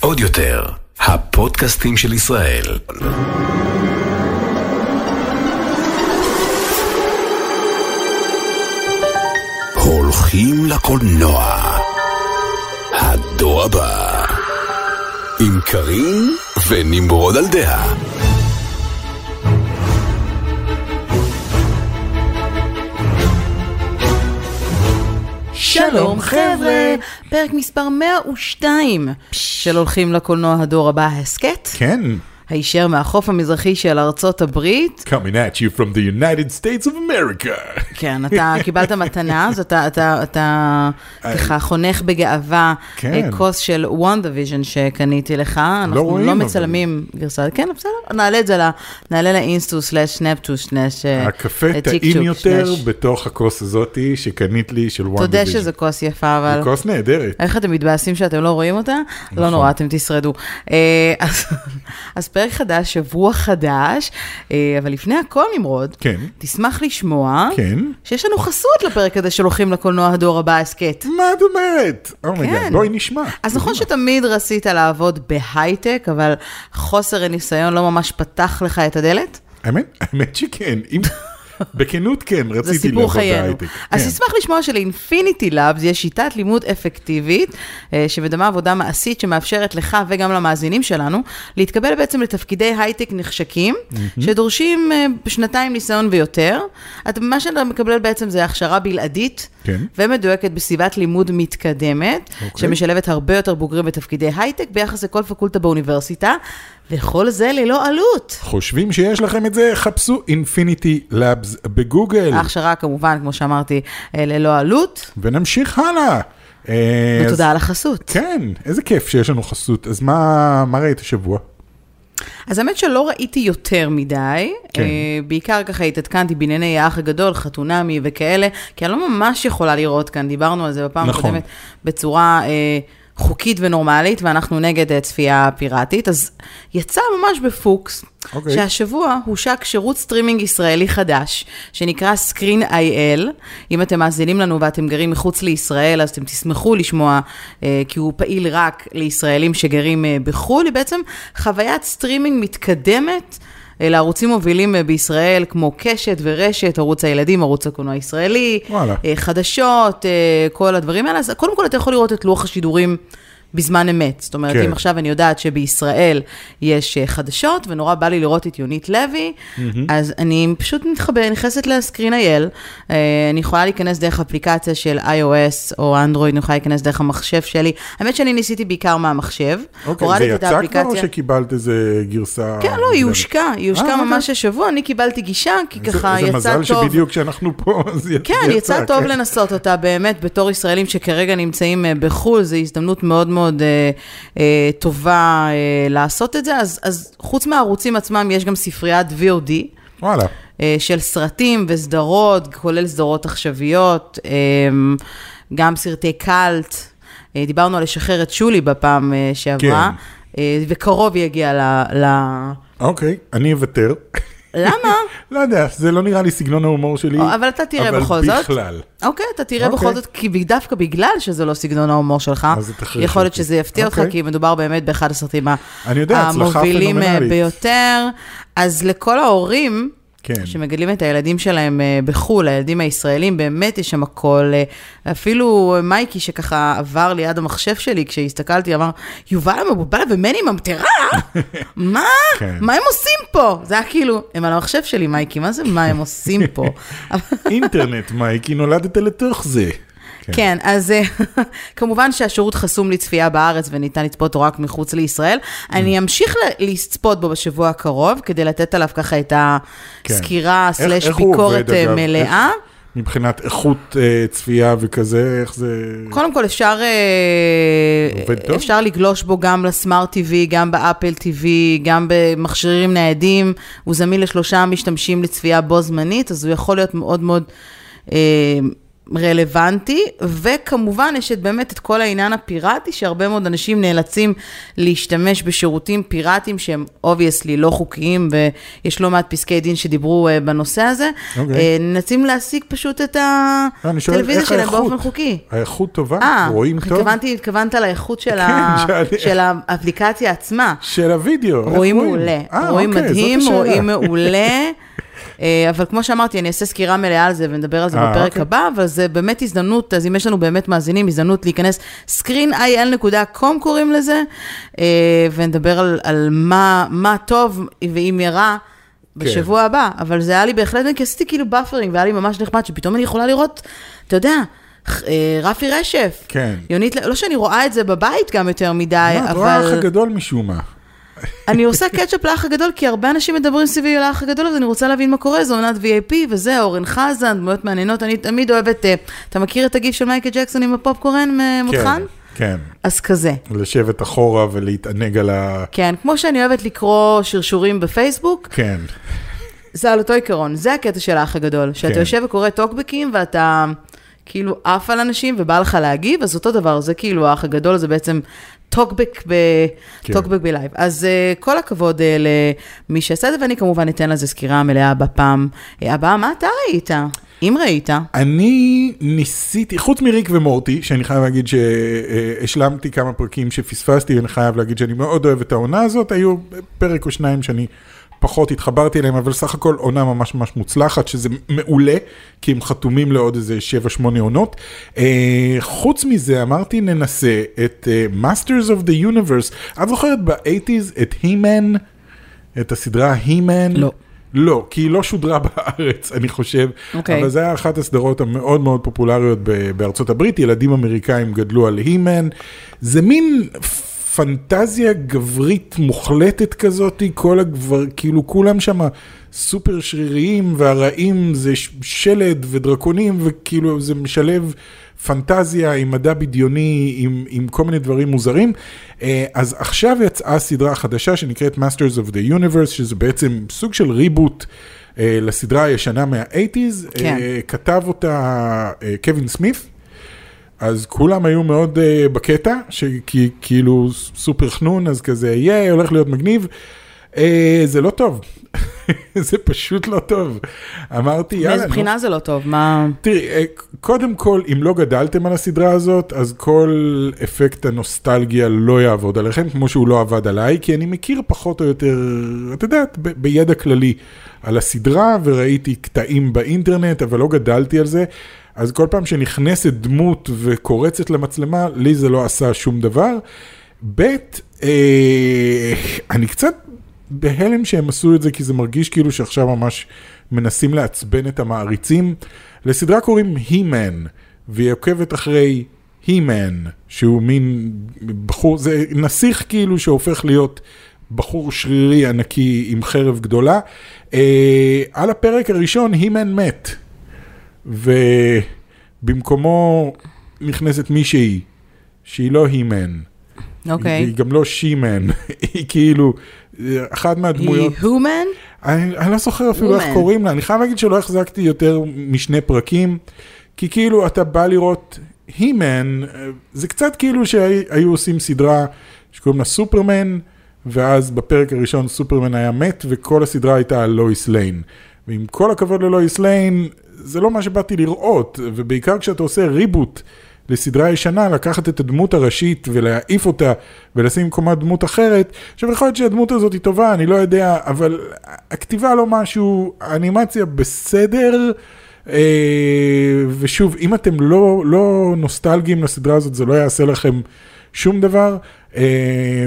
עוד יותר, הפודקאסטים של ישראל. הולכים לקולנוע. הדור הבא. עם קארין ונמרוד על דעה. שלום חבר'ה, פרק מספר 102 של הולכים לקולנוע הדור הבא הסכת, כן. הישר מהחוף המזרחי של ארצות הברית. Coming at you from the United States of America. כן, אתה קיבלת מתנה, אז אתה, אתה, אתה ככה חונך בגאווה כן. אה, כוס של וונדה ויז'ן שקניתי לך. אנחנו רואים, לא אבל. מצלמים גרסה, כן, בסדר, נעלה את זה, נעלה לאינסטו slash סנאפטו slash אה, הקפה טיק טעים יותר בתוך הכוס הזאתי שקנית לי של וונדה שזו כוס יפה, אבל... היא כוס נהדרת. איך אתם מתבאסים שאתם לא רואים אותה? נכון. לא נורא, אתם תשרדו. אה, אז- אז פרק חדש, שבוע חדש, אה, אבל לפני הכל, נמרוד, כן. תשמח לשמוע כן. שיש לנו חסות לפרק הזה של הולכים לקולנוע הדור הבא הסכת. מה את אומרת? Oh my God, כן. בואי נשמע. אז נכון שתמיד רצית לעבוד בהייטק, אבל חוסר הניסיון לא ממש פתח לך את הדלת? האמת, האמת שכן. אם- בכנות כן, זה רציתי לעבוד. בהייטק. אז כן. תשמח לשמוע שלאינפיניטי לאבס יש שיטת לימוד אפקטיבית, אה, שמדמה עבודה מעשית שמאפשרת לך וגם למאזינים שלנו, להתקבל בעצם לתפקידי הייטק נחשקים, שדורשים אה, שנתיים ניסיון ויותר. אתה- מה שאתה מקבל בעצם זה הכשרה בלעדית. כן. ומדויקת בסביבת לימוד מתקדמת, אוקיי. שמשלבת הרבה יותר בוגרים בתפקידי הייטק ביחס לכל פקולטה באוניברסיטה, וכל זה ללא עלות. חושבים שיש לכם את זה? חפשו אינפיניטי לאבס בגוגל. ההכשרה כמובן, כמו שאמרתי, אה, ללא עלות, ונמשיך הלאה. אה, אז- ותודה על החסות. כן, איזה כיף שיש לנו חסות. אז מה מה ראית השבוע? אז האמת שלא ראיתי יותר מדי, כן. אה, בעיקר ככה התעדכנתי בענייני האח הגדול, חתונמי וכאלה, כי אני לא ממש יכולה לראות כאן, דיברנו על זה בפעם נכון. הקודמת, בצורה אה, חוקית ונורמלית, ואנחנו נגד אה, צפייה פיראטית, אז יצא ממש בפוקס, אוקיי. שהשבוע הושק שירות סטרימינג ישראלי חדש, שנקרא Screen IL. אם אתם מאזינים לנו ואתם גרים מחוץ לישראל, אז אתם תשמחו לשמוע, אה, כי הוא פעיל רק לישראלים שגרים אה, בחו"ל. היא בעצם חוויית סטרימינג מתקדמת. אה, לערוצים מובילים אה, בישראל, כמו קשת ורשת, ערוץ הילדים, ערוץ הקולנוע הישראלי, וואלה. אה, חדשות, כל הדברים האלה. אז קודם כל אתה יכול לראות את לוח השידורים בזמן אמת. זאת אומרת, כן. אם עכשיו אני יודעת שבישראל יש אה, חדשות, ונורא בא לי לראות את יונית לוי, אז אני פשוט מתחבר, נכנסת לסקרין אייל, אה, אני יכולה להיכנס דרך אפליקציה של iOS או אנדרואיד, אני יכולה להיכנס דרך המחשב שלי. האמת שאני ניסיתי בעיקר מהמחשב. אוקיי, זה הורדתי את יצא כבר או. שקיבלת איזה גרסה? כן, לא, היא הושקה, היא הושקה אה, ממש השבוע, אני קיבלתי גישה, כי ככה זה יצא מזל טוב. שבדיוק כשאנחנו פה, אז יצא. כן, יצא טוב כן. לנסות אותה באמת, בתור ישראלים שכרגע נמצאים אה, בחו"ל, זו הזדמנות מאוד מאוד אה, אה, טובה אה, לעשות את זה. אז, אז חוץ מהערוצים עצמם, יש גם ספריית VOD. וואלה. אה, של סרטים וסדרות, כולל סדרות עכשוויות, אה, גם סרטי קאלט. אה, דיברנו על לשחרר את שולי בפעם אה, שעברה, אה, וקרוב יגיע ל... ל... אוקיי, אני אוותר. למה? לא יודע, זה לא נראה לי סגנון ההומור שלי. אבל אתה תראה בכל אבל זאת. בכלל. אוקיי, אתה תראה אוקיי. בכל זאת, כי דווקא בגלל שזה לא סגנון ההומור שלך, יכול להיות. שזה יפתיע אותך, אוקיי. כי מדובר באמת באחד הסרטים המובילים אה. ביותר. אז לכל ההורים, כן. שמגדלים את הילדים שלהם אה, בחו"ל, הילדים הישראלים, באמת יש שם הכל. אה, אפילו מייקי, שככה עבר ליד המחשב שלי, כשהסתכלתי, אמר, יובל המבולבל ומני ממטרה? מה? כן. מה הם עושים פה? זה היה כאילו, הם על המחשב שלי, מייקי, מה זה מה הם עושים פה? אינטרנט, מייקי, נולדת לתוך זה. כן, אז אה, כמובן שהשירות חסום לצפייה בארץ וניתן לצפות רק מחוץ לישראל. אני אמשיך לצפות בו בשבוע הקרוב, כדי לתת עליו ככה את הסקירה איך- סלש ביקורת עובד, אה? מלאה. איך- מבחינת איכות אה, צפייה וכזה, איך זה... קודם כל אפשר, אה? אפשר לגלוש בו גם ל smart TV, גם ב Apple TV, גם במכשירים ניידים. הוא זמין לשלושה משתמשים לצפייה בו זמנית, אז הוא יכול להיות מאוד מאוד אה, רלוונטי, וכמובן יש את באמת את כל העניין הפיראטי, שהרבה מאוד אנשים נאלצים להשתמש בשירותים פיראטיים שהם obviously לא חוקיים, ויש לא מעט פסקי דין שדיברו אה, בנושא הזה. אוקיי. אה, נאלצים להשיג פשוט את שואל הטלוויזיה שלהם האיכות? באופן חוקי. האיכות טובה? אה, רואים טוב? התכוונתי, התכוונת לאיכות של, כן, ה... של האפליקציה עצמה. של הוידאו. איך רואים מעולה, אה, רואים אוקיי, מדהים. רואים מעולה. אה, אבל כמו שאמרתי, אני אעשה סקירה מלאה על זה ונדבר על זה אה, בפרק אוקיי. הבא, אבל זה באמת הזדמנות, אז אם יש לנו באמת מאזינים, הזדמנות להיכנס, screenil.com קוראים לזה, אה, ונדבר על, על מה, מה טוב ואם ירע. בשבוע הבא, אבל זה היה לי בהחלט, כי עשיתי כאילו buffering, והיה לי ממש נחמד, שפתאום אני יכולה לראות, אתה יודע, רפי רשף. כן. יונית, לא שאני רואה את זה בבית גם יותר מדי, לא, את רואה אבל... הגדול משום מה. אני עושה catch up לאח הגדול, כי הרבה אנשים מדברים סביבי על האח הגדול, אז אני רוצה להבין מה קורה, זו עונת VIP, וזה, אורן חזן, דמויות מעניינות, אני תמיד אוהבת, אה, אתה מכיר את הגיף של מייקל ג'קסון עם הפופקורן אה, מותחן? כן, כן. אז כזה. לשבת אחורה ולהתענג על ה... כן, כמו שאני אוהבת לקרוא שרשורים בפייסבוק, כן. זה על אותו עיקרון, זה הקטע של האח הגדול, שאתה כן. יושב וקורא טוקבקים ואתה כאילו עף על אנשים ובא לך להגיב, אז אותו דבר, זה כאילו האח הגדול, זה בעצם טוקבק ב... כן. טוקבק בלייב. אז אה, כל הכבוד אה, למי שעשה את זה, ואני כמובן אתן לזה סקירה מלאה בפעם אה, הבאה. מה אתה ראית? אם ראית. אני ניסיתי, חוץ מריק ומורטי, שאני חייב להגיד שהשלמתי כמה פרקים שפספסתי, ואני חייב להגיד שאני מאוד אוהב את העונה הזאת, היו פרק או שניים שאני פחות התחברתי אליהם, אבל סך הכל עונה ממש ממש מוצלחת, שזה מעולה, כי הם חתומים לעוד איזה 7-8 עונות. אה, חוץ מזה, אמרתי ננסה את אה, Masters of the Universe, את זוכרת ב-80's את He-Man, את הסדרה He-Man? לא. לא, כי היא לא שודרה בארץ, אני חושב. אוקיי. אבל זה היה אחת הסדרות המאוד מאוד פופולריות בארצות הברית, ילדים אמריקאים גדלו על הימן. זה מין פנטזיה גברית מוחלטת כזאת, כל הגבר, כאילו כולם שם סופר שריריים והרעים זה שלד ודרקונים, וכאילו זה משלב פנטזיה עם מדע בדיוני, עם, עם כל מיני דברים מוזרים. אה, אז עכשיו יצאה סדרה חדשה שנקראת Masters of the Universe, שזה בעצם סוג של ריבוט. אה, לסדרה הישנה מה-80's, כן. אה, כתב אותה קווין סמית, אז כולם היו מאוד uh, בקטע, שכאילו סופר חנון, אז כזה, יהיה, הולך להיות מגניב. Uh, זה לא טוב, זה פשוט לא טוב. אמרתי, יאללה, מאיזה נו." בחינה זה לא טוב? מה... תראי, אה, קודם כל, אם לא גדלתם על הסדרה הזאת, אז כל אפקט הנוסטלגיה לא יעבוד עליכם, כמו שהוא לא עבד עליי, כי אני מכיר פחות או יותר, את יודעת, ב- בידע כללי על הסדרה, וראיתי קטעים באינטרנט, אבל לא גדלתי על זה. אז כל פעם שנכנסת דמות וקורצת למצלמה, לי זה לא עשה שום דבר. ב', אה, אני קצת בהלם שהם עשו את זה, כי זה מרגיש כאילו שעכשיו ממש מנסים לעצבן את המעריצים. לסדרה קוראים He-Man, והיא עוקבת אחרי He-Man, שהוא מין בחור, זה נסיך כאילו שהופך להיות בחור שרירי ענקי עם חרב גדולה. אה, על הפרק הראשון He-Man מת, ובמקומו נכנסת מישהי, שהיא לא He-Man. אוקיי. היא גם לא She-Man, היא כאילו אחת מהדמויות. היא הומן? אני, אני לא זוכר אפילו איך Woman. קוראים לה, אני חייב להגיד שלא החזקתי יותר משני פרקים, כי כאילו אתה בא לראות הימן, זה קצת כאילו שהיו עושים סדרה שקוראים לה סופרמן, ואז בפרק הראשון סופרמן היה מת, וכל הסדרה הייתה על לואיס ליין. ועם כל הכבוד ללואיס ליין, זה לא מה שבאתי לראות, ובעיקר כשאתה עושה reboot לסדרה ישנה, לקחת את הדמות הראשית ולהעיף אותה ולשים במקומה דמות אחרת. עכשיו יכול להיות שהדמות הזאת היא טובה, אני לא יודע, אבל הכתיבה לא משהו, האנימציה בסדר. אה, ושוב, אם אתם לא, לא נוסטלגיים לסדרה הזאת, זה לא יעשה לכם שום דבר. אה,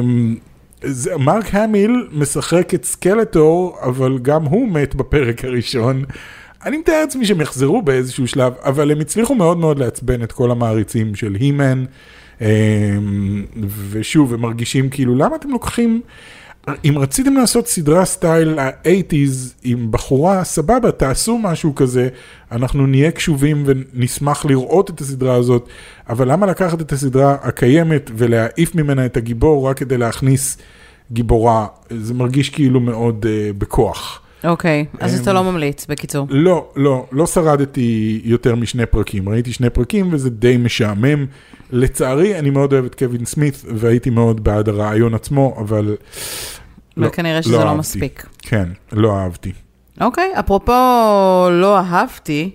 זה, מרק המיל משחק את סקלטור, אבל גם הוא מת בפרק הראשון. אני מתאר לעצמי שהם יחזרו באיזשהו שלב, אבל הם הצליחו מאוד מאוד לעצבן את כל המעריצים של הימן, ושוב, הם מרגישים כאילו, למה אתם לוקחים... אם רציתם לעשות סדרה סטייל ה-80's עם בחורה, סבבה, תעשו משהו כזה, אנחנו נהיה קשובים ונשמח לראות את הסדרה הזאת, אבל למה לקחת את הסדרה הקיימת ולהעיף ממנה את הגיבור רק כדי להכניס גיבורה? זה מרגיש כאילו מאוד uh, בכוח. אוקיי, אז אמ, אתה לא ממליץ, בקיצור. לא, לא, לא שרדתי יותר משני פרקים. ראיתי שני פרקים וזה די משעמם. לצערי, אני מאוד אוהב את קווין סמית, והייתי מאוד בעד הרעיון עצמו, אבל... לא, וכנראה שזה לא אהבתי. מספיק. כן, לא אהבתי. אוקיי, אפרופו לא אהבתי,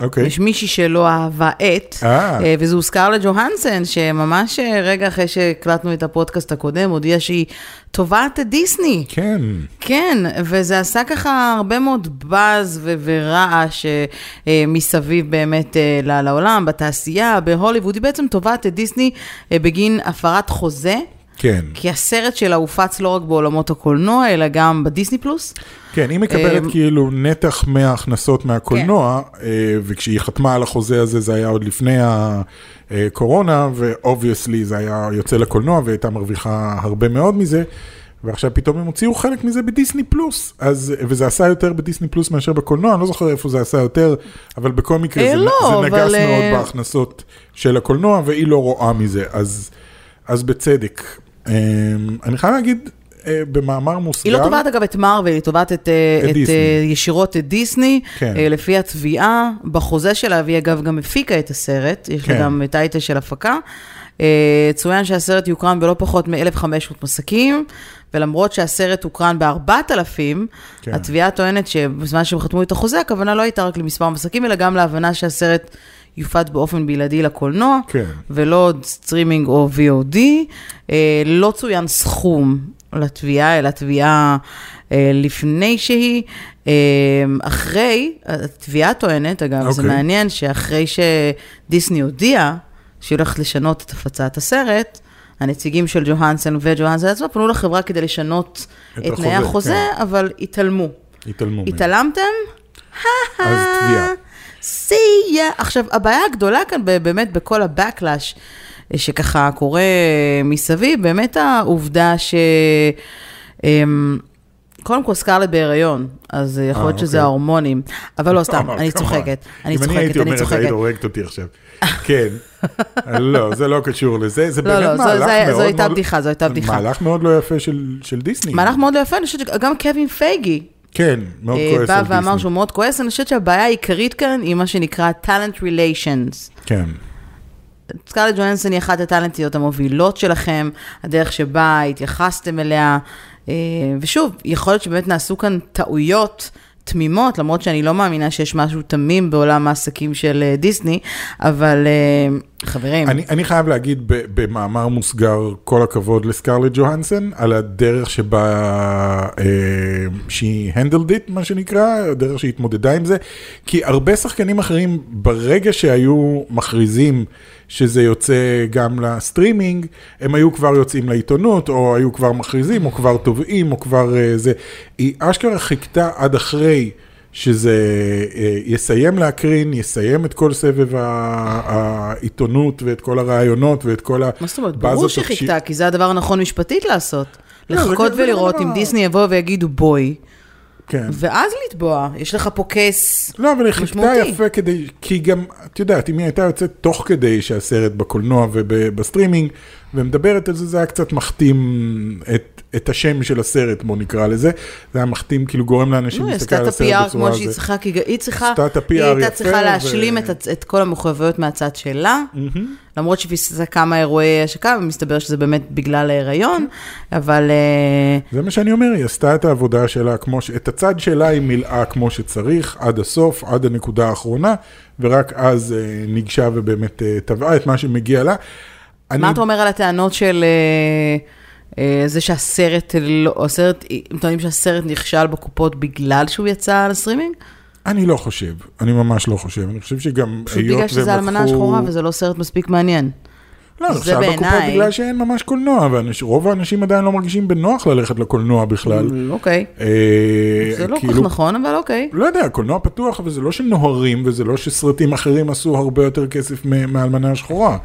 אוקיי. יש מישהי שלא אהבה את, אה. אה, וזו סקרלט ג'והנסן, שממש אה, רגע אחרי שהקלטנו את הפודקאסט הקודם, הודיעה שהיא תובעת את דיסני. כן, כן, וזה עשה ככה הרבה מאוד באז ו- ורעש מסביב באמת לעולם, בתעשייה, בהוליווד. היא בעצם תובעת את דיסני בגין הפרת חוזה. כן. כי הסרט שלה הופץ לא רק בעולמות הקולנוע, אלא גם בדיסני פלוס. כן, היא מקבלת אמ, כאילו נתח מההכנסות מהקולנוע, כן. אה, וכשהיא חתמה על החוזה הזה זה היה עוד לפני הקורונה, ו obviously זה היה יוצא לקולנוע והיא הייתה מרוויחה הרבה מאוד מזה, ועכשיו פתאום הם הוציאו חלק מזה בדיסני פלוס, אז, וזה עשה יותר בדיסני פלוס מאשר בקולנוע, אני לא זוכר איפה זה עשה יותר, אבל בכל מקרה אה, זה, לא, זה אבל, נגס אה, מאוד בהכנסות של הקולנוע, והיא לא רואה מזה, אז, אז בצדק. אה, אני חייב להגיד, אה, במאמר מוסגר, היא לא תובעת אגב את מארוול, היא תובעת את, אה, את את. אה, ישירות את דיסני, כן. לפי התביעה בחוזה שלה, והיא אגב גם הפיקה את הסרט, יש לה כן. גם טייטל של הפקה. צוין שהסרט יוקרן בלא פחות מ-1,500 מסקים, ולמרות שהסרט הוקרן ב-4,000, כן. התביעה טוענת שבזמן שהם חתמו את החוזה, הכוונה לא הייתה רק למספר מסקים, אלא גם להבנה שהסרט יופץ באופן בלעדי לקולנוע, כן. ולא עוד סטרימינג או VOD. אה, לא צוין סכום לתביעה, אלא תביעה אה, לפני שהיא. אה, אחרי, התביעה טוענת, אגב, זה אוקיי. מעניין שאחרי שדיסני הודיעה שהיא הולכת לשנות את הפצת הסרט, הנציגים של ג'והנסון וג'והנסון עצמה פנו לחברה כדי לשנות את את, תנאי החוזה, כן. אבל התעלמו. התעלמו. התעלמתם? אז תביעה. See ya. עכשיו, הבעיה הגדולה כאן באמת בכל ה-backlash שככה קורה מסביב, באמת העובדה ש... אמ, קודם כל סקרלט בהיריון, אז יכול להיות אה, שזה אוקיי. ההורמונים, אבל לא סתם, אני. צוחקת, אני אם אני צוחקת, הייתי אני אומרת, צוחקת. היית הורגת אותי עכשיו. כן. לא, זה לא קשור לזה, זה לא, באמת לא, מהלך מאוד... זו הייתה בדיחה, זו הייתה בדיחה. מהלך מאוד לא יפה של דיסני. מהלך מאוד לא יפה, אני חושבת שגם קווין פייגי כן, מאוד אה, כועס בא על ואמר דיסני. שהוא מאוד כועס, אני חושבת שהבעיה העיקרית כאן היא מה שנקרא talent relations. כן. סקרלט ג'ואנסון היא אחת הטאלנטיות המובילות שלכם, הדרך שבה התייחסתם אליה, אה, ושוב, יכול להיות שבאמת נעשו כאן טעויות תמימות, למרות שאני לא מאמינה שיש משהו תמים בעולם העסקים של אה, דיסני, אבל חברים, אני, אני חייב להגיד ב- במאמר מוסגר, כל הכבוד לסקרלט ג'והנסון, על הדרך שבה אה, שהיא handled it, מה שנקרא, הדרך שהיא התמודדה עם זה, כי הרבה שחקנים אחרים, ברגע שהיו מכריזים שזה יוצא גם לסטרימינג, הם היו כבר יוצאים לעיתונות, או היו כבר מכריזים, או כבר תובעים, או כבר אה, זה. היא אשכרה חיכתה עד אחרי. שזה אה, יסיים להקרין, יסיים את כל סבב העיתונות ואת כל הראיונות ואת כל הבאז מה זאת אומרת? ברור שחיכתה, כי זה הדבר הנכון משפטית לעשות. זה לחכות ולראות אם דיסני יבואו ויגידו בואי, כן. ואז לתבוע, יש לך פה case לא, אבל היא חיכתה משמעותי. יפה כדי, כי גם, את יודעת, אם היא הייתה יוצאת תוך כדי שהסרט בקולנוע ובסטרימינג, ומדברת על זה, זה היה קצת מחתים את, את השם של הסרט, בוא נקרא לזה. זה היה מחתים, כאילו גורם לאנשים לא, היא להסתכל עשתה על את הסרט ה-PR בצורה כמו שהיא. צריכה, כי היא צריכה, עשתה את ה-PR היא הייתה צריכה להשלים את, את כל המחויבויות מהצד שלה, למרות שהיא פספסה כמה אירועי השקה, ומסתבר שזה באמת בגלל ההיריון, אבל אה, זה מה שאני אומר, היא עשתה את העבודה שלה. את הצד שלה היא מילאה כמו שצריך, עד הסוף, עד הנקודה האחרונה, ורק אז אה, ניגשה ובאמת אה, תבעה את מה שמגיע לה. מה אתה אומר על הטענות של זה שהסרט, לא, הסרט, הם טוענים שהסרט נכשל בקופות בגלל שהוא יצא לסטרימינג? אני לא חושב, אני ממש לא חושב, אני חושב שגם פשוט בגלל שזה והם אלמנה לקחו- שחורה וזה לא סרט מספיק מעניין. לא, זה עכשיו בקופות בעיניי- בגלל שאין ממש קולנוע, ורוב האנשים עדיין לא מרגישים בנוח ללכת לקולנוע בכלל. אוקיי. אה, זה לא כל כאילו, כך נכון, אבל אוקיי. לא יודע, קולנוע פתוח, אבל זה לא שנוהרים, וזה לא שסרטים אחרים עשו הרבה יותר כסף מ- מהאלמנה השחורה.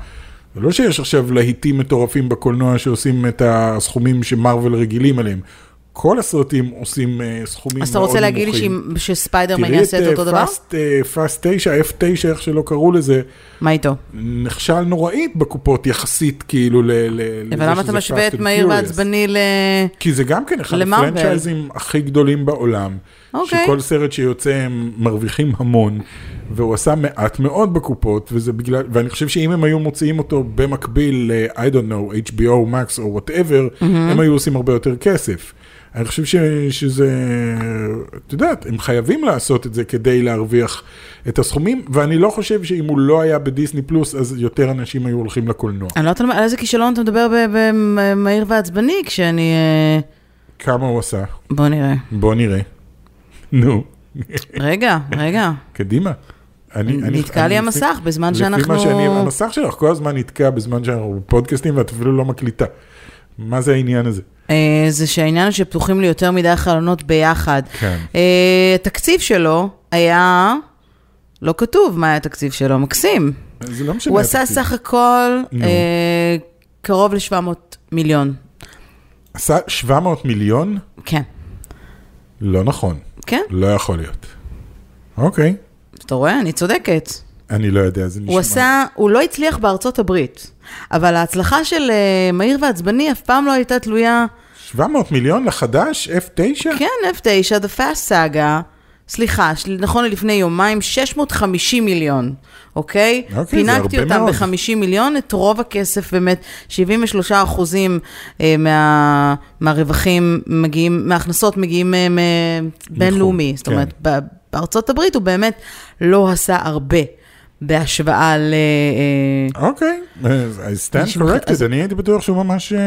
זה לא שיש עכשיו להיטים מטורפים בקולנוע שעושים את הסכומים שמרוויל רגילים אליהם. כל הסרטים עושים אה, סכומים מאוד אז אתה נמוכים. רוצה להגיד לי שספיידרמן תראי יעשה את אותו דבר? Fast, אה, Fast 9, F9, איך שלא קראו לזה, מה איתו? נכשל נוראית בקופות יחסית, כאילו, ל... ל- לזה אבל למה אתה שזה משווה את מהיר. ועצבני ל... כי זה גם כן אחד. הפרנצ'ייזים הכי גדולים בעולם. אוקיי. שכל סרט שיוצא הם מרוויחים המון, והוא עשה מעט מאוד בקופות, וזה בגלל, ואני חושב שאם הם היו מוציאים אותו במקביל ל- I don't know, HBO, Max או whatever. הם היו עושים הרבה יותר כסף. אני חושב ש, שזה, את יודעת, הם חייבים לעשות את זה כדי להרוויח את הסכומים, ואני לא חושב שאם הוא לא היה בדיסני פלוס, אז יותר אנשים היו הולכים לקולנוע. אני לא יודעת על איזה כישלון אתה מדבר במהיר ועצבני, כשאני... אה, כמה הוא עשה? בוא נראה. בוא נראה. נו, רגע, רגע. קדימה. אני, אני, נתקע לי המסך בזמן לפי שאנחנו... מה שאני, המסך שלך כל הזמן נתקע בזמן שאנחנו בפודקאסטים ואת אפילו לא מקליטה. מה זה העניין הזה? אה, זה שהעניין שפתוחים לי יותר מדי חלונות ביחד. כן. אה, התקציב שלו היה... לא כתוב מה היה התקציב שלו, מקסים. זה לא משנה. הוא עשה התקציב. סך הכל. אה, קרוב ל-700 מיליון. עשה 700 מיליון? כן. לא נכון. כן, לא יכול להיות. אוקיי. אתה רואה? אני צודקת. אני לא יודע, זה נשמע. הוא עשה, הוא לא הצליח בארצות הברית, אבל ההצלחה של אה, מהיר ועצבני אף פעם לא הייתה תלויה, 700 מיליון לחדש? F9? כן, F9, The Fast Saga, סליחה, נכון ללפני יומיים, 650 מיליון, אוקיי? אוקיי, זה פינקתי הרבה אותם מאוד. ב-50 מיליון, את רוב הכסף באמת, 73 אחוזים אה, מה, מהרווחים מגיעים, מההכנסות מגיעים אה, מבינלאומי, זאת כן. אומרת, בארצות הברית הוא באמת לא עשה הרבה. בהשוואה ל... אה, אוקיי, אז I stand corrected, אז- אני הייתי בטוח שהוא ממש, אה,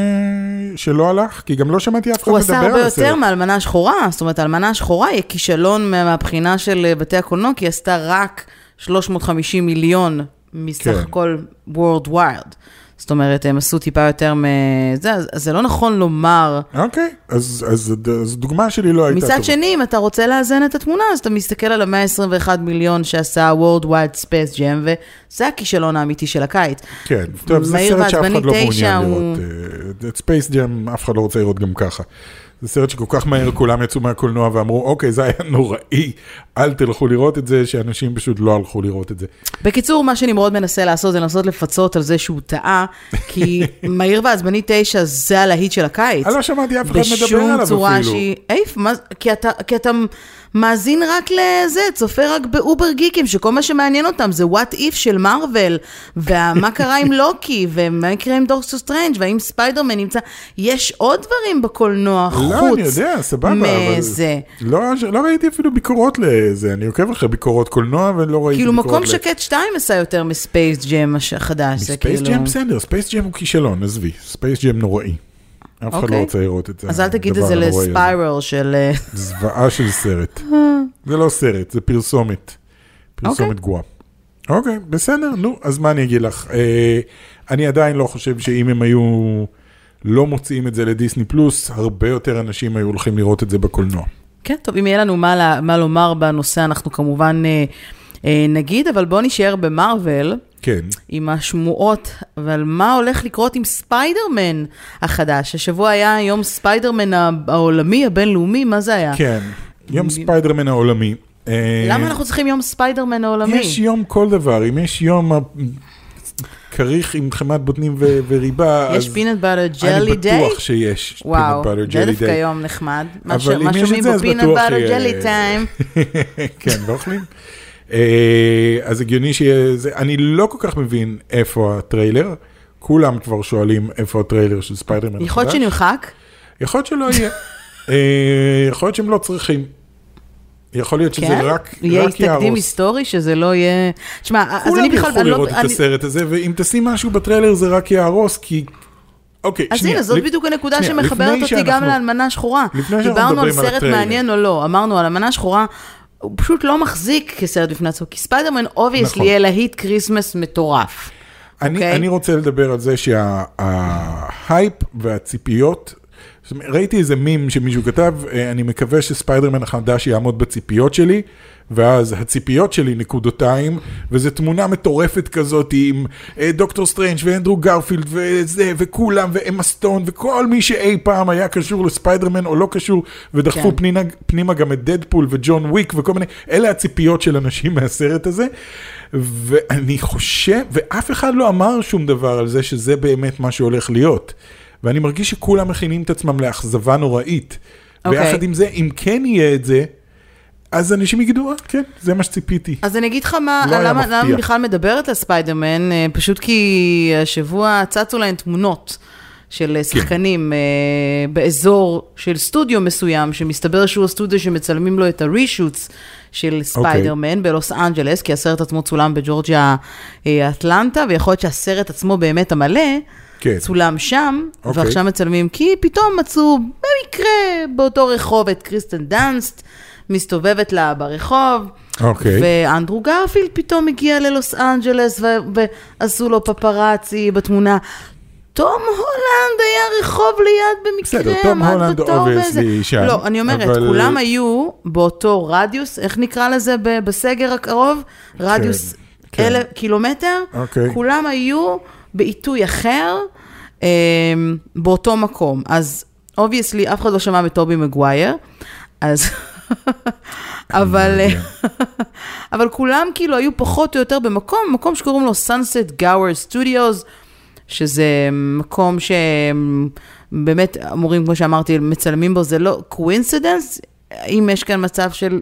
שלא הלך, כי גם לא שמעתי אף אחד הוא מדבר עשה על הרבה הסרט. יותר מאלמנה שחורה, זאת אומרת, האלמנה השחורה היא כישלון מה- מהבחינה של אה, בתי הקולנוע, כי היא עשתה רק 350 מיליון מסך כן. הכל Worldwide. זאת אומרת, הם עשו טיפה יותר מזה, אז אז זה לא נכון לומר. אוקיי, אז אז- אז הדוגמה שלי לא הייתה טובה. מצד שני, אם אתה רוצה לאזן את התמונה, אז אתה מסתכל על ה-121 מיליון שעשה Worldwide Space Jam, וזה הכישלון האמיתי של הקיץ. כן, טוב, זה סרט שאף אחד לא מעוניין הוא- לראות. אה, את ספייס ג'ם אף אחד לא רוצה לראות גם ככה. זה סרט שכל כך מהר כולם יצאו מהקולנוע ואמרו, אוקיי, זה היה נוראי, אל תלכו לראות את זה, שאנשים פשוט לא הלכו לראות את זה. בקיצור, מה שנמרוד מנסה לעשות זה לנסות לפצות על זה שהוא טעה, כי מהיר ועצבני 9 זה הלהיט של הקיץ. אני לא שמעתי אף אחד מדבר בשום עליו צורה אפילו. שהיא... איפה? מה... כי אתה, כי אתה מאזין רק לזה, צופה רק באובר גיקים, שכל מה שמעניין אותם זה What If של מארוול, ומה קרה עם לוקי, ומה יקרה עם דוקטור סטרנג', והאם ספיידרמן נמצא... יש עוד דברים בקולנוע חוץ לא, אני יודע, סבבה, אבל... מזה. לא, לא ראיתי אפילו ביקורות לזה, אני עוקב אחרי ביקורות קולנוע ולא ראיתי כאילו ביקורות מקום ל- שקט 2 עשה יותר מספייס ג'ם החדש, זה ספייס כאילו... ג'ם בסדר, ספייס ג'ם הוא כישלון, עזבי, ספייס ג'ם נוראי. אף אחד לא אוקיי. רוצה לראות את זה. אז אל תגיד את זה. לספיירל של... אה, זוועה של סרט. זה לא סרט, זה פרסומת. פרסומת אוקיי. גרועה. אוקיי, בסדר, נו, אז מה אני אגיד לך? אה, אני עדיין לא חושב שאם הם היו לא מוציאים את זה לדיסני פלוס, הרבה יותר אנשים היו הולכים לראות את זה בקולנוע. כן, טוב, אם יהיה לנו מה, מה לומר בנושא, אנחנו כמובן אה, נגיד, אבל בואו נשאר במארוול. כן. עם השמועות, אבל מה הולך לקרות עם ספיידרמן החדש? השבוע היה יום ספיידרמן העולמי, הבינלאומי, מה זה היה? כן, יום ספיידרמן העולמי. אה, למה אנחנו צריכים יום ספיידרמן העולמי? יש יום כל דבר, אם יש יום כריך עם חמאת בוטנים ו- וריבה, יש אז peanut butter אני ג'לי דיי? בטוח שיש וואו, peanut butter זה jelly דווקא day. יום נחמד. מה שומעים זה, בפינט בטוח באטר ג'לי טיים? כן, ואוכלים. אה, אז הגיוני שיהיה, זה- אני לא כל כך מבין איפה הטריילר, כולם כבר שואלים איפה הטריילר של ספיידרמן יכול להיות החדש. שנמחק? יכול להיות שלא יהיה. אה, יכול להיות שהם לא צריכים. יכול להיות שזה כן? רק יהיה רק תקדים יהרוס. היסטורי שזה לא יהיה... תשמע, אז כולם אני בכלל... ילכו אני לא- לראות את אני- הסרט הזה, ואם תשים משהו בטריילר זה רק יהרוס, כי... אוקיי, אז שנייה. הנה, זאת לפ- בדיוק הנקודה שנייה, שמחברת אותי גם שאנחנו- לאלמנה שחורה. דיברנו על סרט. מעניין או לא, אמרנו על אלמנה שחורה, הוא פשוט לא מחזיק כסרט בפני עצמו, כי ספיידרמן obviously נכון. יהיה להיט Christmas מטורף. אני, אוקיי? אני רוצה לדבר על זה שההייפ והציפיות זאת אומרת, ראיתי איזה מים שמישהו כתב, אה, אני מקווה שספיידרמן החדש יעמוד בציפיות שלי, ואז הציפיות שלי נקודותיים, וזו תמונה מטורפת כזאת עם אה, דוקטור סטרנג' ואנדרו גרפילד וזה, וכולם, ואמה סטון, וכל מי שאי פעם היה קשור לספיידרמן או לא קשור, ודחפו כן. כן. פנימה, גם את דדפול וג'ון וויק וכל מיני, אלה הציפיות של אנשים מהסרט הזה. ואני חושב, ואף אחד לא אמר שום דבר על זה שזה באמת מה שהולך להיות. ואני מרגיש שכולם מכינים את עצמם לאכזבה נוראית. אוקיי. ויחד עם זה, אם כן יהיה את זה, אז אנשים יגידו, אה, כן, זה מה שציפיתי. אז אני אגיד לך מה, לא למה. למה בכלל מדברת על ספיידרמן, אה, פשוט כי השבוע צצו להן תמונות של כן. אה, שחקנים אה, באזור של סטודיו מסוים, שמסתבר שהוא הסטודיו שמצלמים לו את ה reshoots של אוקיי. ספיידרמן בלוס אנג'לס, כי הסרט עצמו צולם בג'ורג'יה אטלנטה, ויכול להיות שהסרט עצמו באמת המלא, כן. צולם שם, אוקיי. ועכשיו מצלמים, כי פתאום מצאו במקרה באותו רחוב את קריסטן דאנסט, מסתובבת לה ברחוב. אוקיי. ואנדרו גרפילד פתאום הגיע ללוס אנג'לס ו- ועשו לו פפראצי בתמונה. תום הולנד היה רחוב ליד במקרה, בסדר, תום הולנד וזה. שם, לא, אני אומרת, אבל- כולם היו באותו רדיוס, איך נקרא לזה בסגר הקרוב? רדיוס כן. אלף קילומטר? אוקיי. כולם היו בעיתוי אחר, אה, באותו מקום. אז obviously, אף אחד לא שמע מטובי מגווייר, אז... אבל. אבל כולם כאילו היו פחות או יותר במקום, מקום שקוראים לו Sunset Gower Studios, שזה מקום שבאמת אמורים, כמו שאמרתי, מצלמים בו, זה לא coincidence, אם יש כאן מצב של...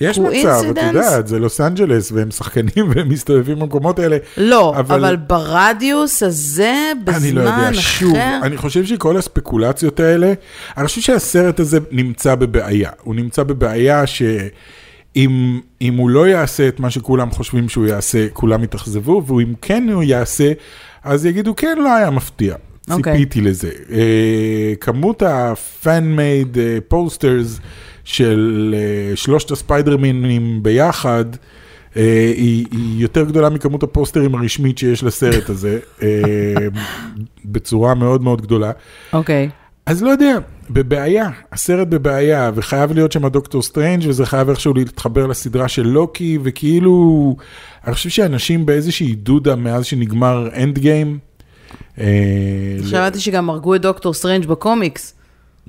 יש מצב, את? יודעת, זה לוס אנג'לס, והם שחקנים והם מסתובבים במקומות האלה. לא, אבל, אבל- ברדיוס הזה, בזמן אני לא יודע, אחר... שוב, אני חושב שכל הספקולציות האלה, אני חושב שהסרט הזה נמצא בבעיה. הוא נמצא בבעיה שאם אם הוא לא יעשה את מה שכולם חושבים שהוא יעשה, כולם יתאכזבו, ואם כן הוא יעשה, אז יגידו, כן, לא היה מפתיע. אוקיי. ציפיתי לזה. אה, כמות ה-fan-made אה, posters של אה, שלושת הספיידרמינים ביחד, אה, היא, היא יותר גדולה מכמות הפוסטרים הרשמית שיש לסרט הזה, אה, בצורה מאוד מאוד גדולה. אוקיי. אז לא יודע, בבעיה, הסרט בבעיה, וחייב להיות שם דוקטור סטרנג' וזה חייב איכשהו להתחבר לסדרה של לוקי, וכאילו, אני חושב שאנשים באיזושהי דודה מאז שנגמר Endgame. שמעתי שגם הרגו את דוקטור סטרנג' בקומיקס.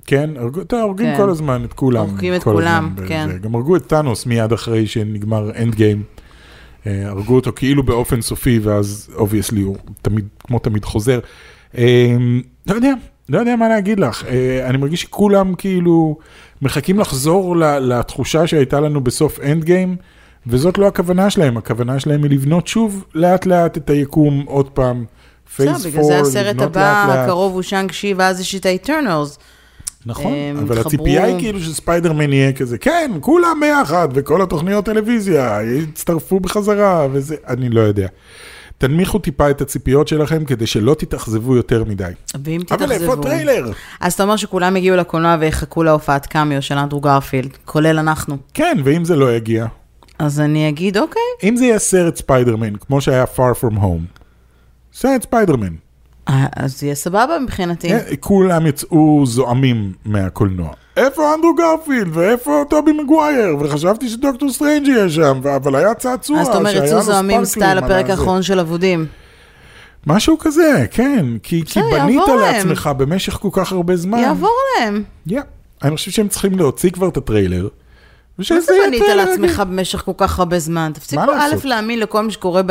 כן, הרגו- אתה, הורגים כן. כל הזמן את כולם. הורגים את כולם. כן. גם הרגו את טאנוס מיד אחרי שנגמר Endgame. הרגו אותו כאילו באופן סופי, ואז obviously הוא תמיד, כמו תמיד חוזר. אה, לא יודע, לא יודע מה להגיד לך. אה, אני מרגיש שכולם כאילו מחכים לחזור ל- לתחושה שהייתה לנו בסוף Endgame, וזאת לא הכוונה שלהם, הכוונה שלהם היא לבנות שוב לאט לאט את היקום עוד פעם. Phase בגלל זה four, הסרט לבנות הבא לאט לאט. הקרוב הוא Shang-Chi, ואז יש את ה Eternals. נכון, הם אבל התחברו- הציפייה היא כאילו שספיידרמן יהיה כזה, כן, כולם ביחד, וכל התוכניות טלוויזיה יצטרפו בחזרה, וזה, אני לא יודע. תנמיכו טיפה את הציפיות שלכם כדי שלא תתאכזבו יותר מדי. ואם תתאכזבו... אבל איפה הטריילר? אז אתה אומר שכולם יגיעו לקולנוע ויחכו להופעת קאמיו של אנדרו גרפילד, כולל אנחנו. כן, ואם זה לא יגיע? אז אני אגיד, אוקיי, אם זה יהיה סרט ספיידרמן, כמו שהיה far from home, סרט ספיידרמן, אז יהיה סבבה מבחינתי. אה, כולם יצאו זועמים מהקולנוע. איפה אנדרו גרפילד, ואיפה טובי מגווייר, וחשבתי שדוקטור סטרנג' יהיה שם, אבל היה צעצוע אז אתה אומר, יצאו זועמים style הפרק. האחרון של אבודים. משהו כזה, כן, כי, כי בנית. לעצמך במשך כל כך הרבה זמן. יעבור להם. Yeah. אני חושב שהם צריכים להוציא כבר את הטריילר. מה זה בנית לעצמך במשך כל כך הרבה זמן? תפסיקו א'? להאמין לכל מה שקורה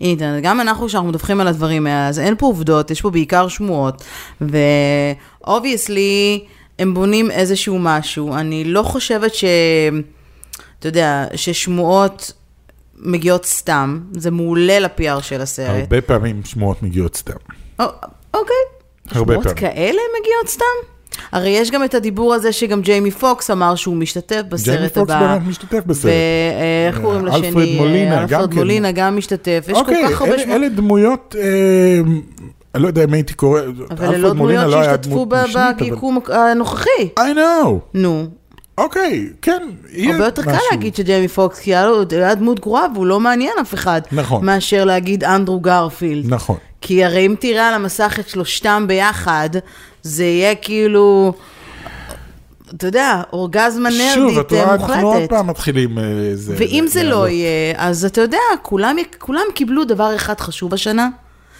באינטרנט. גם אנחנו, כשאנחנו מדווחים על הדברים האלה, אז אין פה עובדות, יש פה בעיקר שמועות. ו-obviously, הם בונים איזשהו משהו. אני לא חושבת ש... אתה יודע, ששמועות מגיעות סתם. זה מעולה ל-PR של הסרט. הרבה פעמים שמועות מגיעות סתם. או- אוקיי. הרבה שמועות פעמים. כאלה מגיעות סתם? הרי יש גם את הדיבור הזה שגם ג'יימי פוקס אמר שהוא משתתף בסרט ג'יימי פוקס הבא. באמת משתתף בסרט. ואיך קוראים אלפרד לשני? מולינה, אה, גם אלפרד כן. מולינה גם משתתף. יש אוקיי, כל כך הרבה אלה- שמות. אלה דמויות, אה, אני לא יודע אם הייתי קורא, אבל אלפרד לא מולינה דמויות לא היה שהשתתפו דמות משנית, אבל- ביקום הנוכחי. I know. נו, אוקיי, כן, יהיה הרבה יותר קל משהו. להגיד שג'יימי פוקס, כי היה דמות גרועה והוא לא מעניין אף אחד. נכון. מאשר להגיד אנדרו גרפילד. נכון. כי הרי אם תראה על המסך את שלושתם ביחד, זה יהיה כאילו, אתה יודע, אורגזמה שוב, נרדית את רואה, אה, אנחנו עוד מוחלטת. פעם מתחילים... אה, זה- ואם זה לעלות. לא יהיה, אז אתה יודע, כולם, כולם קיבלו דבר אחד חשוב השנה,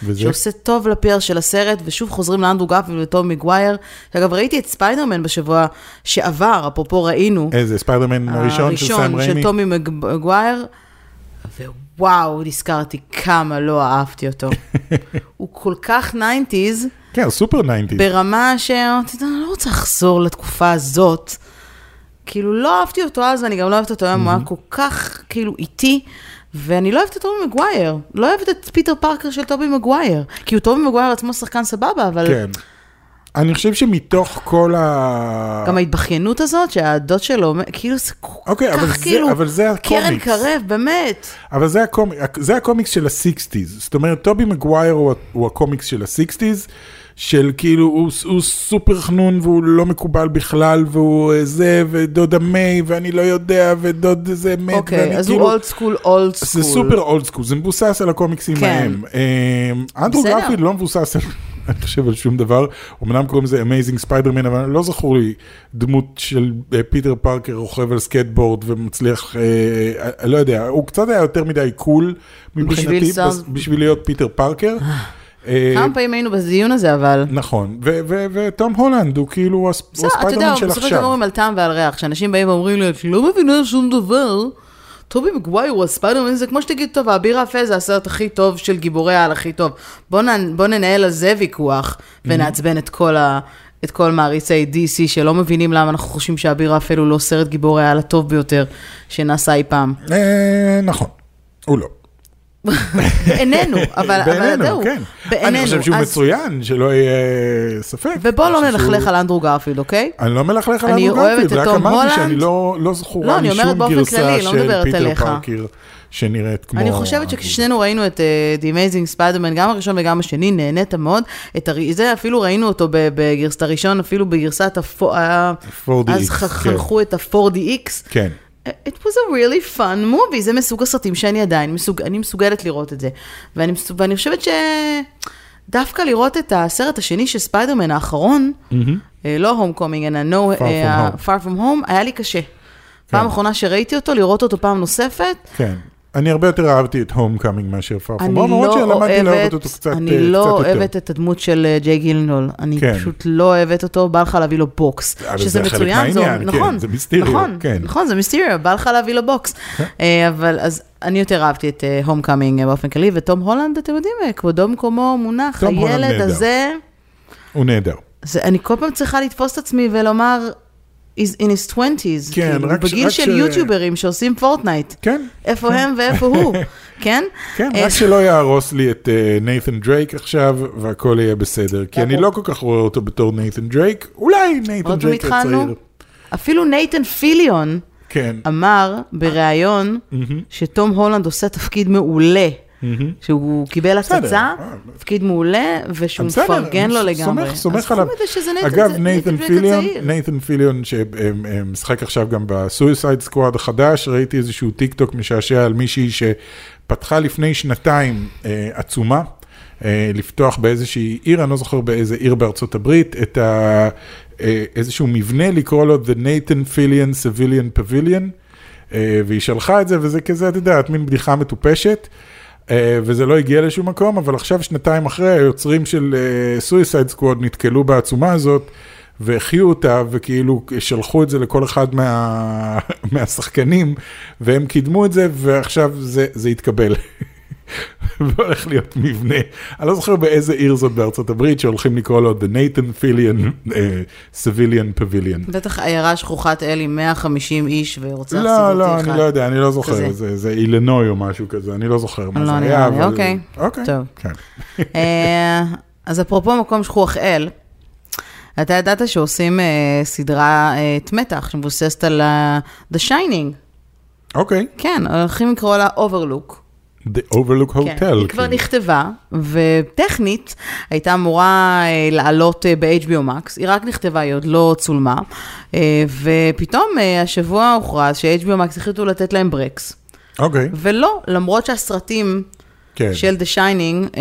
וזה? שעושה טוב לפר של הסרט, ושוב חוזרים לאנדרו גרפילד וטום מגווייר. אגב, ראיתי את ספיידרמן בשבוע שעבר, אפרופו ראינו. איזה, ספיידרמן הראשון של סם הראשון של ריימי? טומי מגווייר, ווואו, נזכרתי כמה לא אהבתי אותו. הוא כל כך 90's, כן, סופר 90. ברמה שאתה יודע, אני לא רוצה לחזור לתקופה הזאת. כאילו, לא אהבתי אותו אז, ואני גם לא אוהבת אותו היום, הוא היה כל כך, כאילו, איטי, ואני לא אוהבת את טובי מגווייר. לא אוהבת את פיטר פארקר של טובי מגווייר. כי הוא טובי מגווייר עצמו שחקן סבבה, אבל כן. אני חושב שמתוך כל ה... גם ההתבכיינות הזאת, שהדוד שלו, כאילו, זה כל אוקיי, אבל כך, זה- כאילו, אבל זה קרן הקומיקס. קרב, באמת. אבל זה, הקומ... זה הקומיקס של ה-60's. זאת אומרת, טובי מגווייר הוא, הוא הקומיקס של ה-60's, של כאילו, הוא, הוא סופר חנון והוא לא מקובל בכלל, והוא אה, זה, ודודה מיי, ואני לא יודע, ודוד זה מת, אוקיי, ואני אז כאילו... הוא old school, old school. זה סופר old school, זה מבוסס על הקומיקסים כן. ההם. אה, אנדרו בסדר. גרפילד לא מבוסס על... אני חושב על שום דבר, אמנם קוראים לזה Amazing Spider-Man, אבל לא זכור לי דמות של אה, פיטר פארקר רוכב על סקייטבורד ומצליח, אה, אה, לא יודע, הוא קצת היה יותר מדי cool מבחינתי, בס- בשביל להיות פיטר פארקר. אה, כמה פעמים היינו בדיון הזה, אבל... נכון, ו- ו- ותום הולנד הוא כאילו הוא הס- הוא בסדר, אתה יודע, הספיידרמן של בסופו של דבר עכשיו. אומרים על טעם ועל ריח, שאנשים באים ואומרים לי, את לא מבינה שום דבר. טובי מגווייר הוא הספיידרמן, זה כמו שתגיד, טוב, האביר האפל זה הסרט הכי טוב של גיבורי העל הכי טוב. בוא, נ, בוא ננהל על זה ויכוח, ונעצבן את כל, ה, את כל מעריצי DC שלא מבינים למה אנחנו חושבים שהאביר האפל הוא לא סרט גיבורי העל הטוב ביותר שנעשה אי פעם. אה, נכון, הוא לא. בעינינו, אבל, אבל זהו, כן. בעינינו. אני חושב שהוא אז- מצוין, שלא יהיה ספק. ובוא לא נלכלך שהוא- על אנדרו גרפילד, אוקיי? אני לא מלכלך על אנדרו גרפילד, רק אמרתי. שאני לא לא לא, זכורה אני לי אומרת שום באופן גרסה כללי, לא של פיטר. פארקר שנראית כמו... אני חושבת שכששנינו ראינו את uh, The Amazing Spider-Man, גם הראשון וגם השני, נהנית מאוד. את הר... זה אפילו ראינו אותו בגרסת הראשון, אפילו בגרסת הפו... ה- 4DX, אז ח- כן. חנכו את ה-4DX. כן. It was a really fun movie, זה מסוג הסרטים שאני עדיין, מסוג, אני מסוגלת לראות את זה. ואני, ואני חושבת שדווקא לראות את הסרט השני של ספיידרמן האחרון, אה, לא Homecoming, אלא no, Far From Home. Far From Home, היה לי קשה. פעם אחרונה שראיתי אותו, לראות אותו פעם נוספת, כן. אני הרבה יותר אהבתי את Homecoming מאשר Far From. אני למרות לא שלמדתי לאהוב אוהבת, אותו קצת אני אה, לא יותר. אוהבת את הדמות של אה, ג'ייק ג'ילנהול, אני כן. פשוט לא אוהבת אותו, בא לך להביא לו בוקס. שזה מצוין, מהעניין, כן, נכון, זה מיסטריו, נכון, כן. נכון, זה מיסטריו, בא לך להביא לו בוקס. אה, אבל אז אני יותר אהבתי את Homecoming באופן כללי, ותום הולנד, אתם יודעים, כבודו במקומו מונח, הילד. הזה, הוא נהדר. אני כל פעם צריכה לתפוס את עצמי ולומר, in his 20's, כן, כאילו, רק בגיל רק של ש- יוטיוברים שעושים פורטנייט. כן. איפה הם ואיפה הוא, כן? כן, אה, רק שלא יהרוס לי את נייתן דרייק עכשיו, והכל יהיה בסדר. כי אני. לא כל כך רואה אותו בתור נייתן דרייק, אולי נייתן עוד דרייק? הצעיר. אפילו נייתן פיליון כן. אמר בריאיון שתום הולנד עושה תפקיד מעולה. שהוא קיבל. הצצה, אה, תפקיד מעולה, ושהוא מפרגן לו לגמרי. סומך, סומך עליו. אגב, נייתן פיליון. נייתן פיליון שמשחק עכשיו גם בסויסייד סקוואד החדש, ראיתי איזשהו טיק טוק משעשע על מישהי שפתחה לפני שנתיים אה, עצומה. אה, לפתוח באיזושהי עיר, אני לא זוכר באיזה עיר בארצות הברית, את ה, איזשהו מבנה, לקרוא לו The Nathan Fillion Civilian Pavilion, והיא שלחה את זה, וזה כזה, את יודעת, מין בדיחה מטופשת. אה, וזה לא הגיע לשום מקום, אבל עכשיו שנתיים אחרי, היוצרים של סויסייד סקווד נתקלו בעצומה הזאת, והחיו אותה, וכאילו שלחו את זה לכל אחד מה, מהשחקנים, והם קידמו את זה, ועכשיו זה, זה התקבל. והולך להיות מבנה, אני לא זוכר באיזה עיר זאת בארצות הברית, שהולכים לקרוא לו The Nathan Fillion אה, Civilian Pavilion. בטח עיירה שכוחת אל עם 150 איש ורוצח לא, סיבותי לא, אחד. אני לא יודע, אני לא זוכר, כזה. זה, זה אילנוי או משהו כזה, אני לא זוכר מה לא זה היה, לי, אבל... אוקיי. אוקיי. טוב. כן. אה, אז אפרופו מקום שכוח אל, אתה ידעת שעושים אה, סדרת מתח שמבוססת על ה- The Shining. אוקיי, כן, הולכים לקרוא לה Overlook. The Overlook כן, Hotel. היא כבר כאילו. נכתבה, וטכנית הייתה אמורה אה, לעלות אה, ב-HBO Max, היא רק נכתבה, היא עוד לא צולמה, אה, ופתאום השבוע הוכרז ש-HBO Max החליטו לתת להם ברקס, אוקיי, ולא, למרות שהסרטים, כן. של The Shining,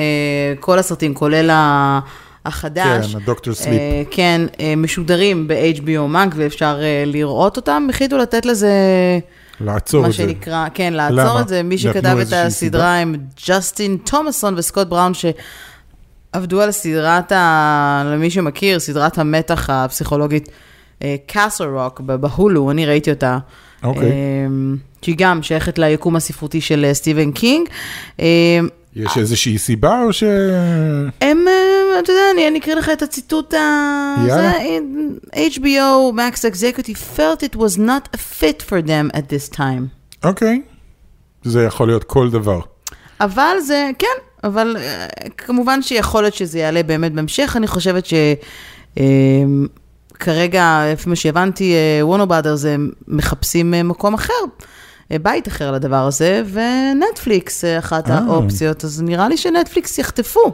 כל הסרטים, כולל ה- החדש. כן, הדוקטור סליפ. אה, כן, אה, משודרים ב-HBO Max ואפשר אה, לראות אותם. החליטו לתת לזה, לעצור מה את זה. שנקרא, כן, לעצור למה? את זה. מי שכתב את הסדרה הם ג'סטין תומסון וסקוט בראון, שעבדו על סדרת ה... למי שמכיר, סדרת המתח הפסיכולוגית קאסל רוק בהולו, אני ראיתי אותה. אוקיי. אה, שהיא גם שייכת ליקום הספרותי של אה, סטיבן קינג. יש איזושהי סיבה או ש... הם, אה, אתה יודע, אני אני אקריא לך את הציטוט ה... יאללה. זה, אה, HBO Max Executive felt it was not a fit for them at this time. אוקיי. זה יכול להיות כל דבר. אבל זה, כן, אבל אה, כמובן שיכול להיות שזה יעלה באמת בהמשך. אני חושבת שכרגע, לפי מה שהבנתי, וורנר בראדרס מחפשים אה, מקום אחר. בית אחר לדבר הזה, ונטפליקס אה, אחת אה. האופציות, אז נראה לי שנטפליקס יחטפו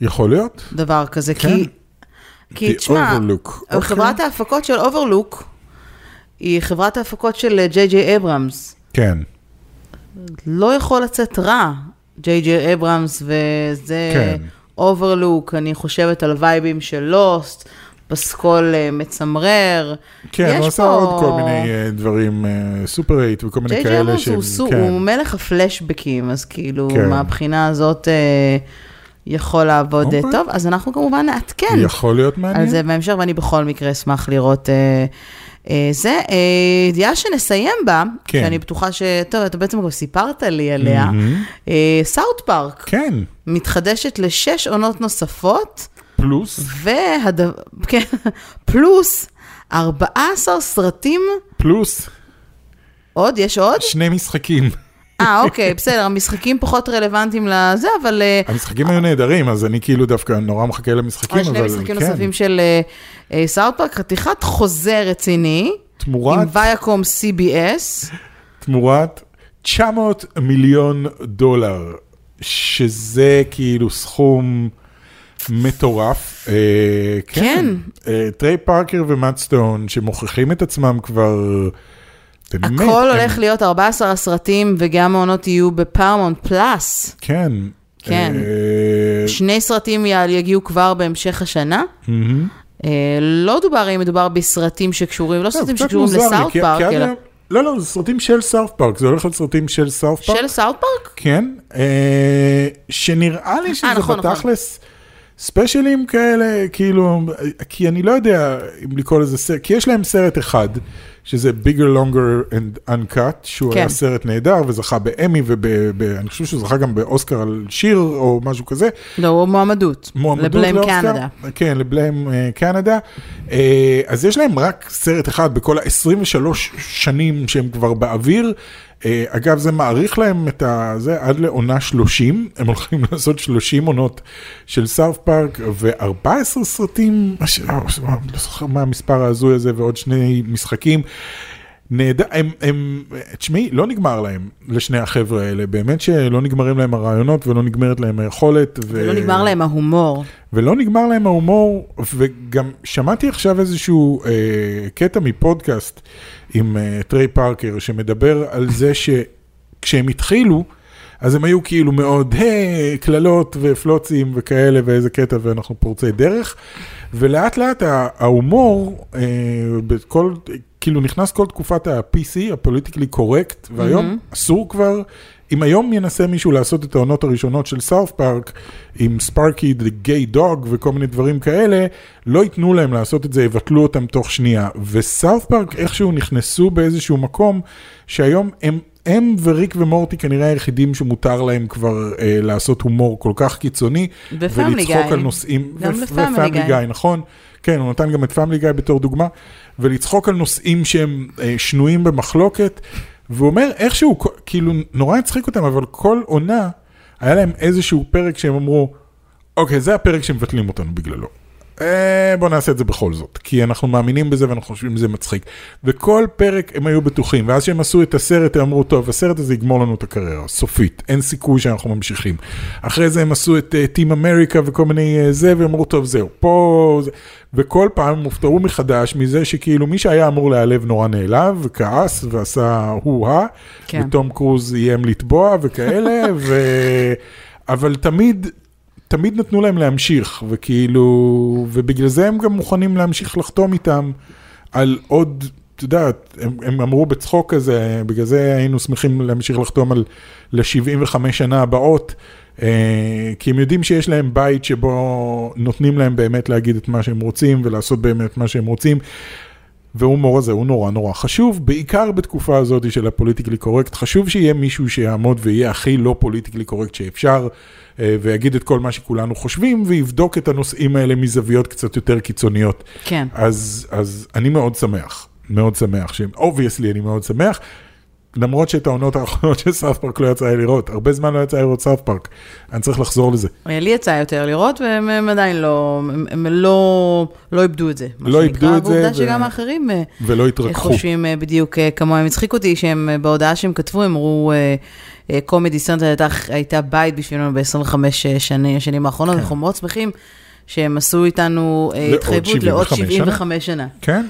יכול להיות. דבר כזה, כן. כי, כי תשמע, Overlook, אוקיי. חברת ההפקות של אוברלוק היא חברת ההפקות של ג'יי ג'יי אברהמס. כן. לא יכול לצאת רע, ג'יי ג'יי אברהמס וזה כן. אוברלוק, אני חושבת על וייבים של לוסט, פסקול אה, מצמרר. כן, הוא עשה פה- עוד כל מיני אה, דברים, אה, סופר אייט וכל מיני ג'יי ג'יי כאלה שהם, הוא, סו- כן. הוא מלך הפלשבקים, אז כאילו, כן. מהבחינה הזאת אה, יכול לעבוד אה, אוקיי. טוב, אז אנחנו כמובן נעדכן. יכול להיות על מעניין. זה בהמשך, ואני בכל מקרה אשמח לראות אה, אה, זה. אה, ידיעה שנסיים בה, כן. שאני בטוחה ש... טוב, אתה בעצם כבר סיפרת לי עליה, מהמם. אה, סאוט פארק כן, מתחדשת לשש עונות נוספות, פלוס, והד... כן, פלוס 14 סרטים, פלוס עוד? יש עוד? שני משחקים. אה, אוקיי, בסדר, המשחקים פחות רלוונטיים לזה, אבל... אה, המשחקים היו נהדרים, אז אני כאילו דווקא נורא מחכה למשחקים, עוד שני אבל משחקים כן, נוספים של סאוט פארק, חתיכת חוזה רציני. תמורת, עם ויאקום CBS, תמורת 900 מיליון דולר, שזה כאילו סכום מטורף. אה, כן. אה, טריי פארקר ומאט סטון, שמוכיחים את עצמם כבר, באמת, הכל הם- הולך להיות 14 הסרטים, וגם העונות יהיו בפרמונט פלאס. כן. כן. אה, שני סרטים יגיעו כבר בהמשך השנה. מהמם. אה, לא דובר אם מדובר בסרטים שקשורים, לא סרטים קצת שקשורים לסאוט פארק, אלא לא, לא, זה סרטים של סאוף פארק, זה הולך להיות סרטים של סאוף פארק. של סאוט פארק? כן, אה, שנראה לי שזה נכון, נכון. בתכלס ספיישלים כאלה, כאילו, כי אני לא יודע אם לקרוא לזה סרט, כי יש להם סרט אחד, שזה bigger, longer and uncut, שהוא כן. היה סרט נהדר וזכה באמי ואני חושב שהוא זכה גם באוסקר על שיר או משהו כזה. לא, הוא מועמדות. מועמדות לבליים לאוסקר. קנדה. כן, לבליים אה, קנדה. אה, אז יש להם רק סרט אחד בכל ה-23 שנים שהם כבר באוויר. אה, אגב, זה מעריך להם את. זה עד לעונה 30, הם הולכים לעשות 30 עונות של סאוף פארק ו-14 סרטים, אה, לא זוכר מה המספר ההזוי הזה ועוד שני משחקים. נהדר, הם, הם, תשמעי, לא נגמר להם, לשני החבר'ה האלה, באמת שלא נגמרים להם הרעיונות ולא נגמרת להם היכולת. ו... ולא נגמר להם ההומור. ולא נגמר להם ההומור, וגם שמעתי עכשיו איזשהו אה, קטע מפודקאסט עם אה, טריי פארקר, שמדבר על זה שכשהם התחילו, אז הם היו כאילו מאוד, קללות ופלוצים וכאלה, ואיזה קטע, ואנחנו פורצי דרך, ולאט לאט ההומור, אה, בכל, כאילו נכנס כל תקופת ה-PC, הפוליטיקלי קורקט, והיום אסור כבר, אם היום ינסה מישהו לעשות את העונות הראשונות של סאוף פארק, עם ספארקי, the gay dog וכל מיני דברים כאלה, לא ייתנו להם לעשות את זה, יבטלו אותם תוך שנייה. וסאוף פארק איכשהו נכנסו באיזשהו מקום, שהיום הם... הם וריק ומורטי כנראה היחידים שמותר להם כבר אה, לעשות הומור כל כך קיצוני, ולצחוק גיא. על נושאים, גם ו- בפמילי ופמילי גיא. נכון? כן, הוא נתן גם את פמילי גיא בתור דוגמה, ולצחוק על נושאים שהם אה, שנויים במחלוקת, והוא אומר איכשהו, כאילו נורא הצחיק אותם, אבל כל עונה, היה להם איזשהו פרק שהם אמרו, אוקיי, זה הפרק שמבטלים אותנו בגללו. אה, בוא נעשה את זה בכל זאת, כי אנחנו מאמינים בזה ואנחנו חושבים שזה מצחיק. וכל פרק הם היו בטוחים, ואז שהם עשו את הסרט, הם אמרו, טוב, הסרט הזה יגמור לנו את הקריירה, סופית, אין סיכוי שאנחנו ממשיכים. אחרי זה הם עשו את טים uh, אמריקה וכל מיני uh, זה, והם אמרו, טוב, זהו, פה... זה... וכל פעם הם הופתעו מחדש מזה שכאילו מי שהיה אמור להיעלב נורא נעלב, וכעס ועשה הו-הא, כן. ותום קרוז איים לתבוע וכאלה, ו... אבל תמיד, תמיד נתנו להם להמשיך, וכאילו, ובגלל זה הם גם מוכנים להמשיך לחתום איתם על עוד, את יודעת, הם, הם אמרו בצחוק כזה, בגלל זה היינו שמחים להמשיך לחתום על ל-75 שנה הבאות, אה, כי הם יודעים שיש להם בית שבו נותנים להם באמת להגיד את מה שהם רוצים ולעשות באמת מה שהם רוצים. והומור הזה הוא נורא נורא חשוב, בעיקר בתקופה הזאת של הפוליטיקלי קורקט. חשוב שיהיה מישהו שיעמוד ויהיה הכי לא פוליטיקלי קורקט שאפשר, אה, ויגיד את כל מה שכולנו חושבים, ויבדוק את הנושאים האלה מזוויות קצת יותר קיצוניות. כן. אז, אז אני מאוד שמח, מאוד שמח, שהם, obviously אני מאוד שמח. למרות שאת העונות האחרונות של סאות' פארק לא יצא לי לראות, הרבה זמן לא יצא לי לראות סאות' פארק, אני צריך לחזור לזה. לי יצא יותר לראות, והם הם עדיין לא, הם, לא, לא איבדו את זה. לא איבדו את זה, ועובדה שגם האחרים אה, ולא התרככו. חושבים אה, בדיוק אה, כמוהם. הצחיק אותי שהם, אה, בהודעה שהם כתבו, הם אמרו, קומדי סנטרל הייתה, הייתה בית בשבילנו ב-25 שנים, השנים האחרונות, כן. אנחנו מאוד שמחים שהם עשו איתנו אה, התחייבות לעוד 75 שנה? 75 שנה. כן,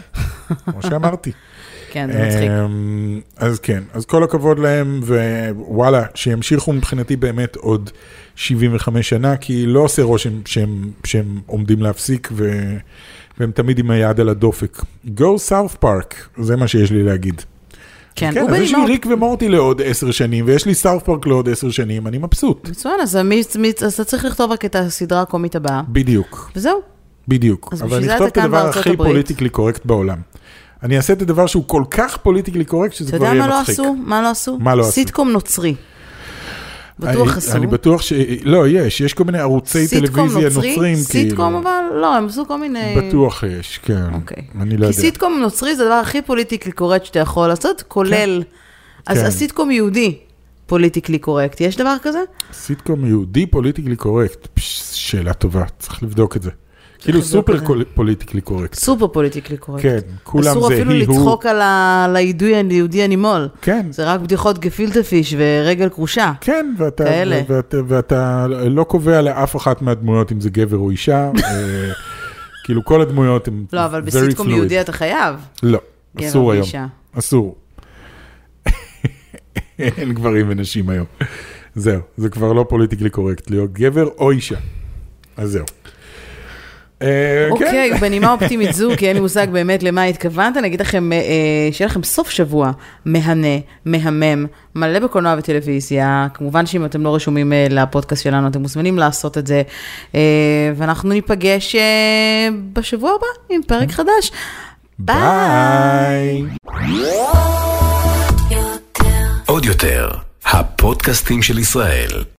כמו שאמרתי. כן, זה מצחיק. אמ, אז כן, אז כל הכבוד להם, ווואלה, שימשיכו מבחינתי באמת עוד 75 שנה, כי לא עושה רושם שהם, שהם עומדים להפסיק, ו, והם תמיד עם היד על הדופק. Go South Park, זה מה שיש לי להגיד. כן, כן, אז יש לי ריק ומורטי לעוד 10 שנים, ויש לי סאוף פארק לעוד 10 שנים, אני מבסוט. מצוין, אז אתה צריך לכתוב רק את הסדרה הקומית הבאה, בדיוק, וזהו. בדיוק. אבל אני אכתוב את הדבר הכי. פוליטיקלי קורקט בעולם. אני אעשה את הדבר שהוא כל כך פוליטיקלי קורקט, שזה אתה כבר יודע יהיה מה מצחיק. לא עשו? מה לא עשו? מה לא עשו? סיטקום נוצרי. בטוח אני- עשו. אני בטוח ש... לא, יש, יש כל מיני ערוצי טלוויזיה נוצרי? נוצרים, כאילו. סיטקום אבל, לא, הם עשו כל מיני... בטוח יש, כן. אוקיי. אני לא כי יודע. סיטקום נוצרי זה הדבר הכי פוליטיקלי קורקט שאתה יכול לעשות, כולל... אז כן. הסיטקום יהודי פוליטיקלי קורקט, יש דבר כזה? סיטקום יהודי פוליטיקלי קורקט, שאלה טובה, צריך לבדוק את זה. כאילו סופר פוליטיקלי קורקט. סופר פוליטיקלי קורקט. כן, כולם זה אסור אפילו היא, הוא. לצחוק על ה- על היהודי היהודי הנימול. כן, זה רק בדיחות גפילטה פיש ורגל קרושה. כן, ואתה, כאלה. ואתה, ואתה לא קובע לאף אחת מהדמויות אם זה גבר או אישה, אה, כאילו כל הדמויות הן לא, אבל בסיטקום. יהודי אתה חייב. לא, אסור היום. אסור. אין גברים ונשים היום. זהו, זה כבר לא פוליטיקלי קורקט להיות גבר או אישה. אז זהו. אה, כן. אוקיי, בנימה אופטימית זו, כי אין לי מושג באמת למה התכוונת, אני אגיד לכם, אה, שיהיה לכם סוף שבוע מהנה, מהמם, מלא בקולנוע וטלוויזיה. כמובן שאם אתם לא רשומים אה, לפודקאסט שלנו, אתם מוזמנים לעשות את זה. ואנחנו ניפגש בשבוע הבא עם פרק חדש. ביי. עוד יותר, הפודקאסטים של ישראל.